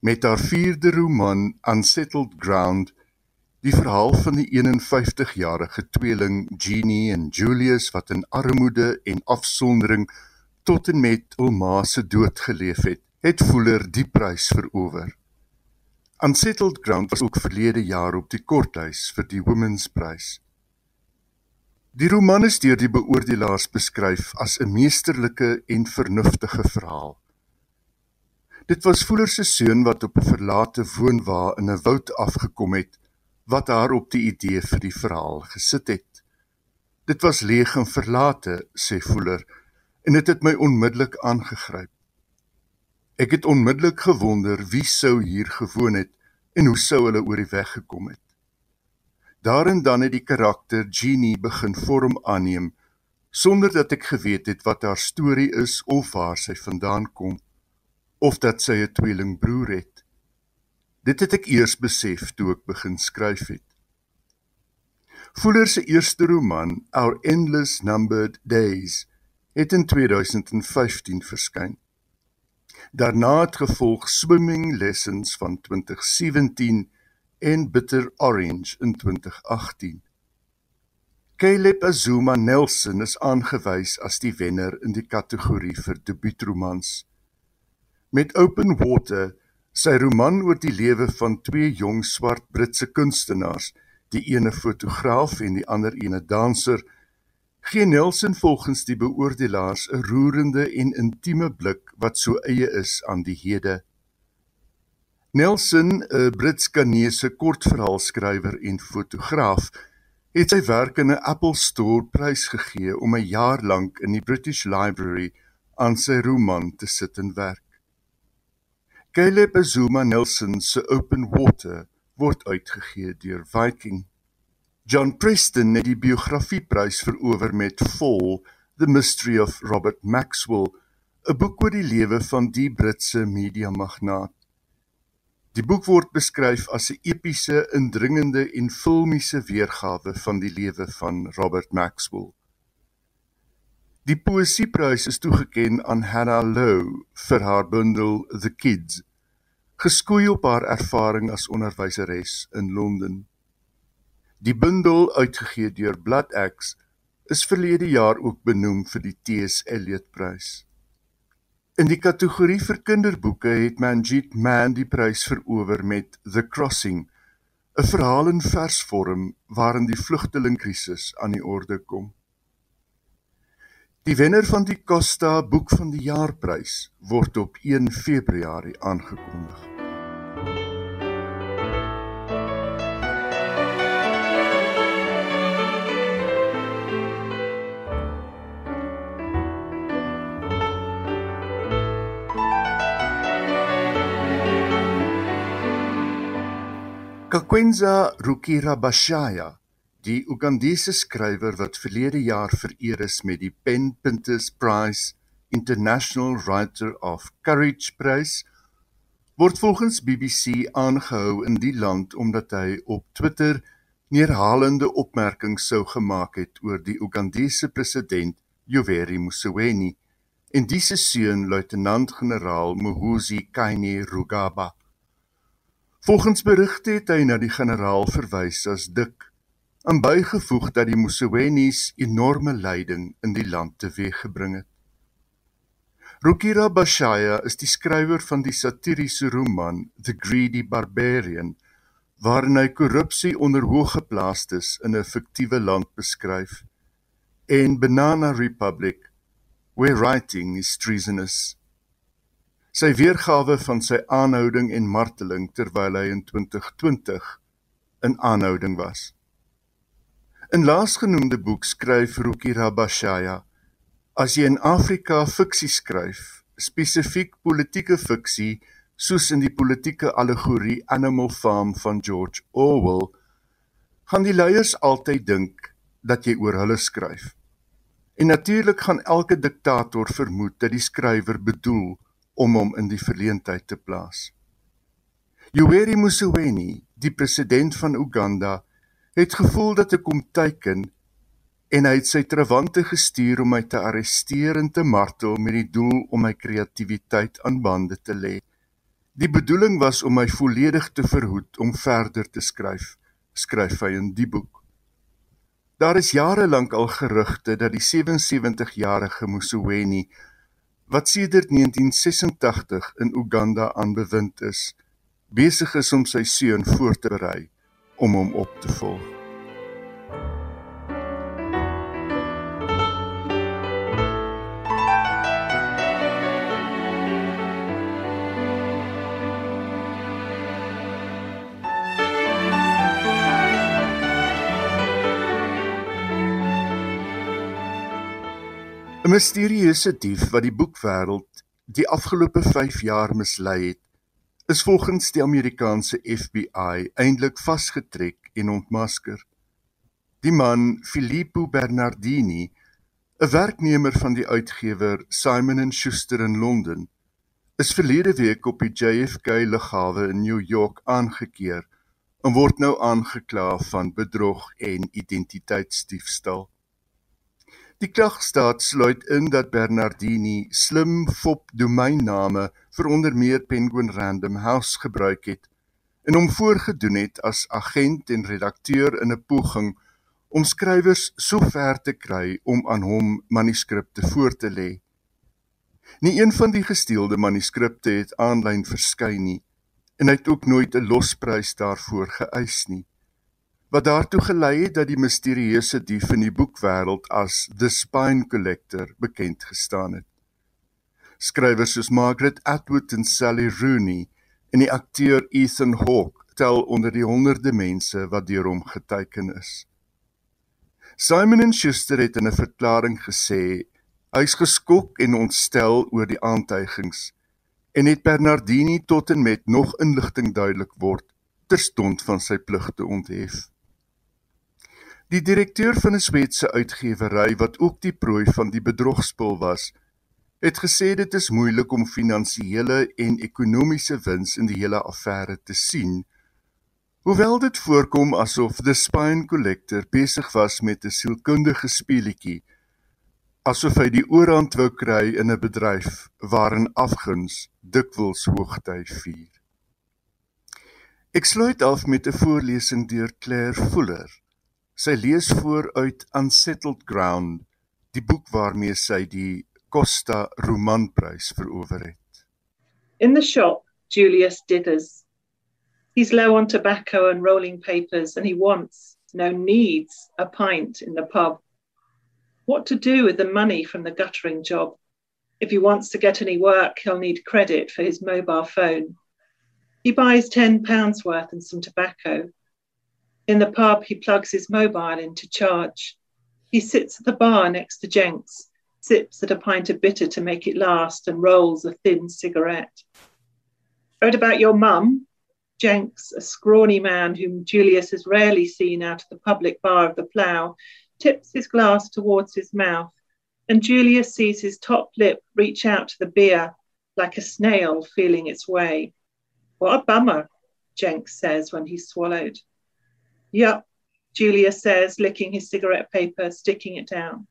Met haar 4de roman Unsettled Ground, die verhaal van die 51-jarige tweeling Jeannie en Julius wat in armoede en afsondering tot en met hul ma se dood geleef het, het Fuller die prys verower. Unsettled Ground was ook verlede jaar op die korthuis vir die Women's Prize. Die roman is deur die beoordelaars beskryf as 'n meesterlike en vernuftige verhaal. Dit was Fuller se seun wat op 'n verlate woonwa in 'n woud afgekom het wat haar op die idee vir die verhaal gesit het. Dit was leeg en verlate, sê Fuller, en dit het, het my onmiddellik aangegryp. Ek het onmiddellik gewonder wie sou hier gewoon het en hoe sou hulle oor die weg gekom het. Daarin dan het die karakter Jeannie begin vorm aanneem sonder dat ek geweet het wat haar storie is of waar sy vandaan kom of dat sy 'n tweelingbroer het. Dit het ek eers besef toe ek begin skryf het. Fuller se eerste roman, Our Endless Numbered Days, het in 2015 verskyn. Daarna het gevolg Swimming Lessons van 2017 en Bitter Orange in 2018. Caleb Azuma Nelson is aangewys as die wenner in die kategorie vir debuutromans. Met Open Water, sy roman oor die lewe van twee jong swart Britse kunstenaars, die ene fotograaf en die ander ene danser, gee Nelson volgens die beoordelaars 'n roerende en intieme blik wat so eie is aan die hede. Nelson, 'n Brits-Kanese kortverhaalskrywer en fotograaf, het sy werk in 'n Apple Store prysgegee om 'n jaar lank in die British Library aan sy roman te sit en werk. Caleb Zuma Nelson se Open Water word uitgegee deur Viking. John Preston het die biografieprys verower met Fall: The Mystery of Robert Maxwell, 'n boek oor die lewe van die Britse mediamagnaat. Die boek word beskryf as 'n epiese, indringende en filmiese weergawe van die lewe van Robert Maxwell. Die poesieprys is toegekend aan Hannah Lowe vir haar bundel The Kids, geskoei op haar ervaring as onderwyseres in Londen. Die bundel uitgegee deur Blood Axe is verlede jaar ook benoem vir die T.S. Eliot Prys. In die kategorie vir kinderboeke het Manjit Man die prys verower met The Crossing, 'n verhaal in versvorm waarin die vlugtelingkrisis aan die orde kom. Die wenner van die Costa Boek van die Jaarprys word op 1 Februarie aangekondig. Kakwenza Rukirabashaya, die Ugandese skrywer wat verlede jaar vereer is met die Pen Punters Prize International Writer of Courage Prys, word volgens BBC aangehou in die land omdat hy op Twitter neerhalende opmerkings sou gemaak het oor die Ugandese president Yoweri Museveni en die se seun luitenant-generaal Muhoozi Kainerugaba. Volgens berigte het hy na die generaal verwys as dik en bygevoeg dat die Musewenis enorme lyding in die land teweeggebring het. Rukira Bashaya is die skrywer van die satiriese roman The Greedy Barbarian waarin hy korrupsie onder hoëgeplaastes in 'n fiktiewe land beskryf en Banana Republic where writing is treasonous sy weergawe van sy aanhouding en marteling terwyl hy in 2020 in aanhouding was. In laasgenoemde boek skryf Rukira Bashaya as jy in Afrika fiksie skryf, spesifiek politieke fiksie soos in die politieke allegorie Animal Farm van George Orwell, gaan die leiers altyd dink dat jy oor hulle skryf. En natuurlik gaan elke diktator vermoed dat die skrywer bedoel om hom in die verleentheid te plaas. Yoweri Museveni, die president van Uganda, het gevoel dat ek kom teiken en hy het sy trawante gestuur om my te arresteer en te martel met die doel om my kreatiwiteit aan bande te lê. Die bedoeling was om my volledig te verhoed om verder te skryf, skryf hy in die boek. Daar is jare lank al gerugte dat die 77-jarige Museveni wat sedert 1986 in Uganda aan bewind is, besig is om sy seun voor te berei om hom op te volg. 'n Misterieuse dief wat die boekwêreld die afgelope 5 jaar mislei het, is volgens die Amerikaanse FBI eintlik vasgetrek en ontmasker. Die man, Filippo Bernardini, 'n werknemer van die uitgewer Simon & Schuster in Londen, is verlede week op die JFK lughawe in New York aangekeer en word nou aangekla van bedrog en identiteitsdiefstal. Die klagstaat sluit in dat Bernardini slim fop domeinname vir onder meer Penguin Random House gebruik het en hom voorgedoen het as agent en redakteur in 'n poging om skrywers so ver te kry om aan hom manuskripte voor te lê. Nie een van die gesteelde manuskripte het aanlyn verskyn nie en hy het ook nooit 'n losprys daarvoor geëis nie wat daartoe gelei het dat die misterieuse dief in die boekwêreld as The Spine Collector bekend gestaan het. Skrywers soos Margaret Atwood en Sally Rooney en die akteur Ethan Hawke tel onder die honderde mense wat deur hom geteken is. Simon & Schuster het in 'n verklaring gesê hy's geskok en ontstel oor die aantuigings en het Bernardini tot en met nog inligting duidelik word terstond van sy pligte onthef. Die direkteur van 'n Swetse uitgewery wat ook die prooi van die bedrogspel was, het gesê dit is moeilik om finansiële en ekonomiese wins in die hele affære te sien. Hoewel dit voorkom asof The Spine Collector besig was met 'n sielkundige speletjie asof hy die oorhand wou kry in 'n bedryf waarin afguns dikwels hoogtyd vier. Ek sluit af met 'n voorlesing deur Claire Fuller. Sy lees voor uit Unsettled Ground, die boek waarmee sy die Costa Romanprys verower het. In the shop, Julius dithers. He's low on tobacco and rolling papers and he wants, no needs, a pint in the pub. What to do with the money from the guttering job? If he wants to get any work, he'll need credit for his mobile phone. He buys £10 worth and some tobacco. In the pub, he plugs his mobile in to charge. He sits at the bar next to Jenks, sips at a pint of bitter to make it last, and rolls a thin cigarette. Heard about your mum? Jenks, a scrawny man whom Julius has rarely seen out of the public bar of the Plough, tips his glass towards his mouth, and Julius sees his top lip reach out to the beer like a snail feeling its way. What a bummer, Jenks says when he's swallowed. Yup, Julius says, licking his cigarette paper, sticking it down.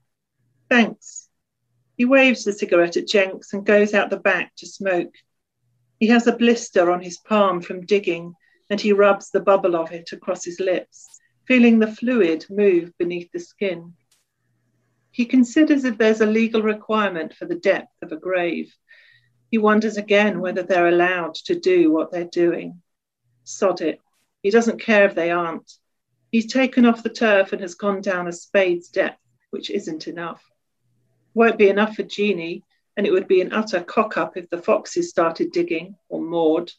Thanks. He waves the cigarette at Jenks and goes out the back to smoke. He has a blister on his palm from digging, and he rubs the bubble of it across his lips, feeling the fluid move beneath the skin. He considers if there's a legal requirement for the depth of a grave. He wonders again whether they're allowed to do what they're doing. Sod it. He doesn't care if they aren't. He's taken off the turf and has gone down a spade's depth, which isn't enough. Won't be enough for Jeannie, and it would be an utter cock up if the foxes started digging, or Maud.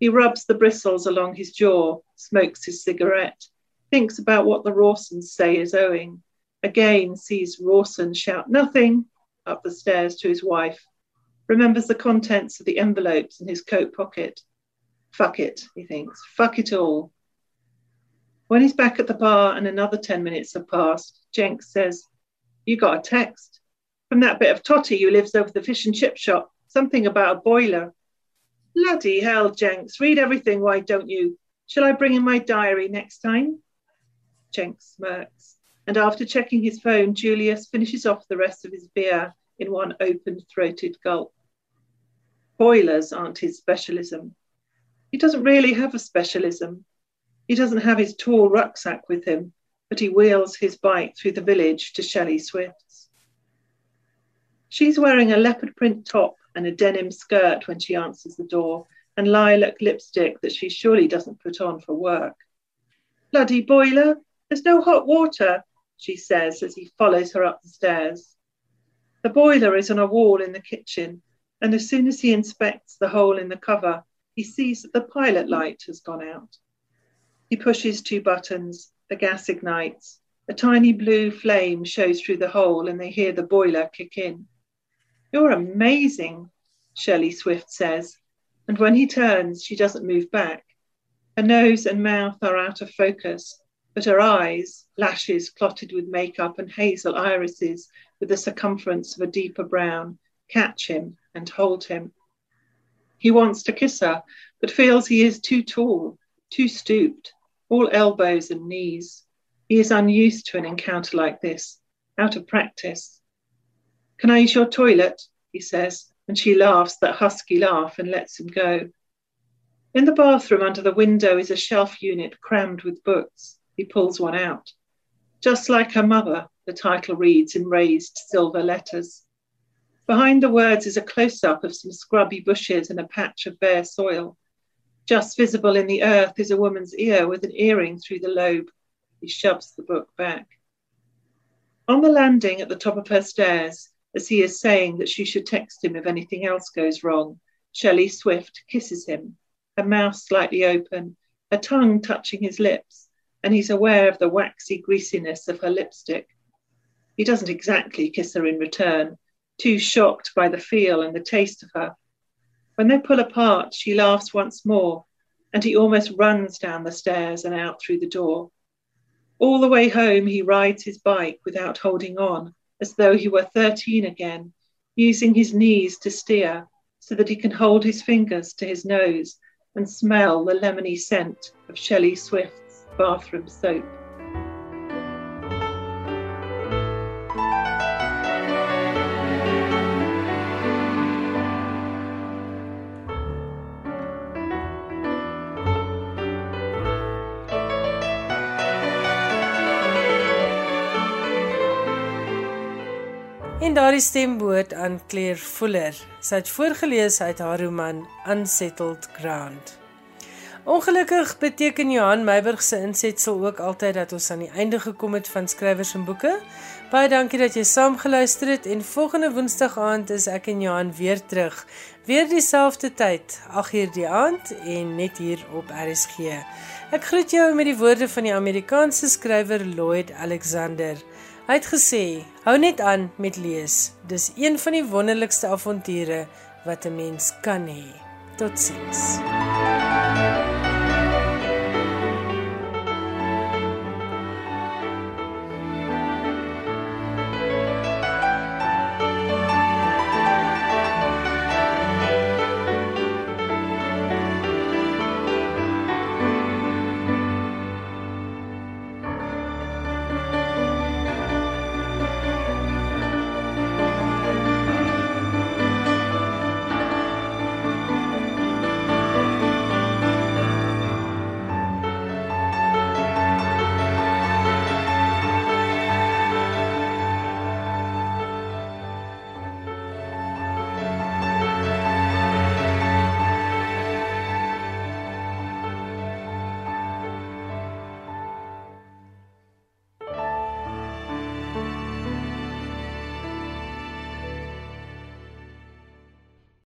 He rubs the bristles along his jaw, smokes his cigarette, thinks about what the Rawsons say is owing, again sees Rawson shout nothing up the stairs to his wife, remembers the contents of the envelopes in his coat pocket. Fuck it, he thinks. Fuck it all. When he's back at the bar and another 10 minutes have passed, Jenks says, You got a text from that bit of Totty who lives over the fish and chip shop, something about a boiler. Bloody hell, Jenks, read everything, why don't you? Shall I bring in my diary next time? Jenks smirks, and after checking his phone, Julius finishes off the rest of his beer in one open throated gulp. Boilers aren't his specialism. He doesn't really have a specialism. He doesn't have his tall rucksack with him, but he wheels his bike through the village to Shelley Swift's. She's wearing a leopard print top and a denim skirt when she answers the door, and lilac lipstick that she surely doesn't put on for work. Bloody boiler, there's no hot water, she says as he follows her up the stairs. The boiler is on a wall in the kitchen, and as soon as he inspects the hole in the cover, he sees that the pilot light has gone out. He pushes two buttons, the gas ignites, a tiny blue flame shows through the hole, and they hear the boiler kick in. You're amazing, Shelley Swift says, and when he turns, she doesn't move back. Her nose and mouth are out of focus, but her eyes, lashes clotted with makeup and hazel irises with the circumference of a deeper brown, catch him and hold him. He wants to kiss her, but feels he is too tall, too stooped, all elbows and knees. He is unused to an encounter like this, out of practice. Can I use your toilet? he says, and she laughs that husky laugh and lets him go. In the bathroom under the window is a shelf unit crammed with books. He pulls one out. Just like her mother, the title reads in raised silver letters. Behind the words is a close up of some scrubby bushes and a patch of bare soil. Just visible in the earth is a woman's ear with an earring through the lobe. He shoves the book back. On the landing at the top of her stairs, as he is saying that she should text him if anything else goes wrong, Shelley Swift kisses him, her mouth slightly open, her tongue touching his lips and he's aware of the waxy greasiness of her lipstick. He doesn't exactly kiss her in return, too shocked by the feel and the taste of her. When they pull apart, she laughs once more, and he almost runs down the stairs and out through the door. All the way home, he rides his bike without holding on, as though he were 13 again, using his knees to steer so that he can hold his fingers to his nose and smell the lemony scent of Shelley Swift's bathroom soap. En daardie stem behoort aan Claire Fuller. Sy het voorgeles uit haar roman Unsettled Ground. Ongelukkig beteken Johan Meiburg se insetsel ook altyd dat ons aan die einde gekom het van skrywers en boeke. Baie dankie dat jy saam geluister het en volgende Woensdag aand is ek en Johan weer terug. Weer dieselfde tyd, 8uur die aand en net hier op RSG. Ek groet jou met die woorde van die Amerikaanse skrywer Lloyd Alexander. Hy het gesê: "Hou net aan met lees. Dis een van die wonderlikste avonture wat 'n mens kan hê." Totsiens.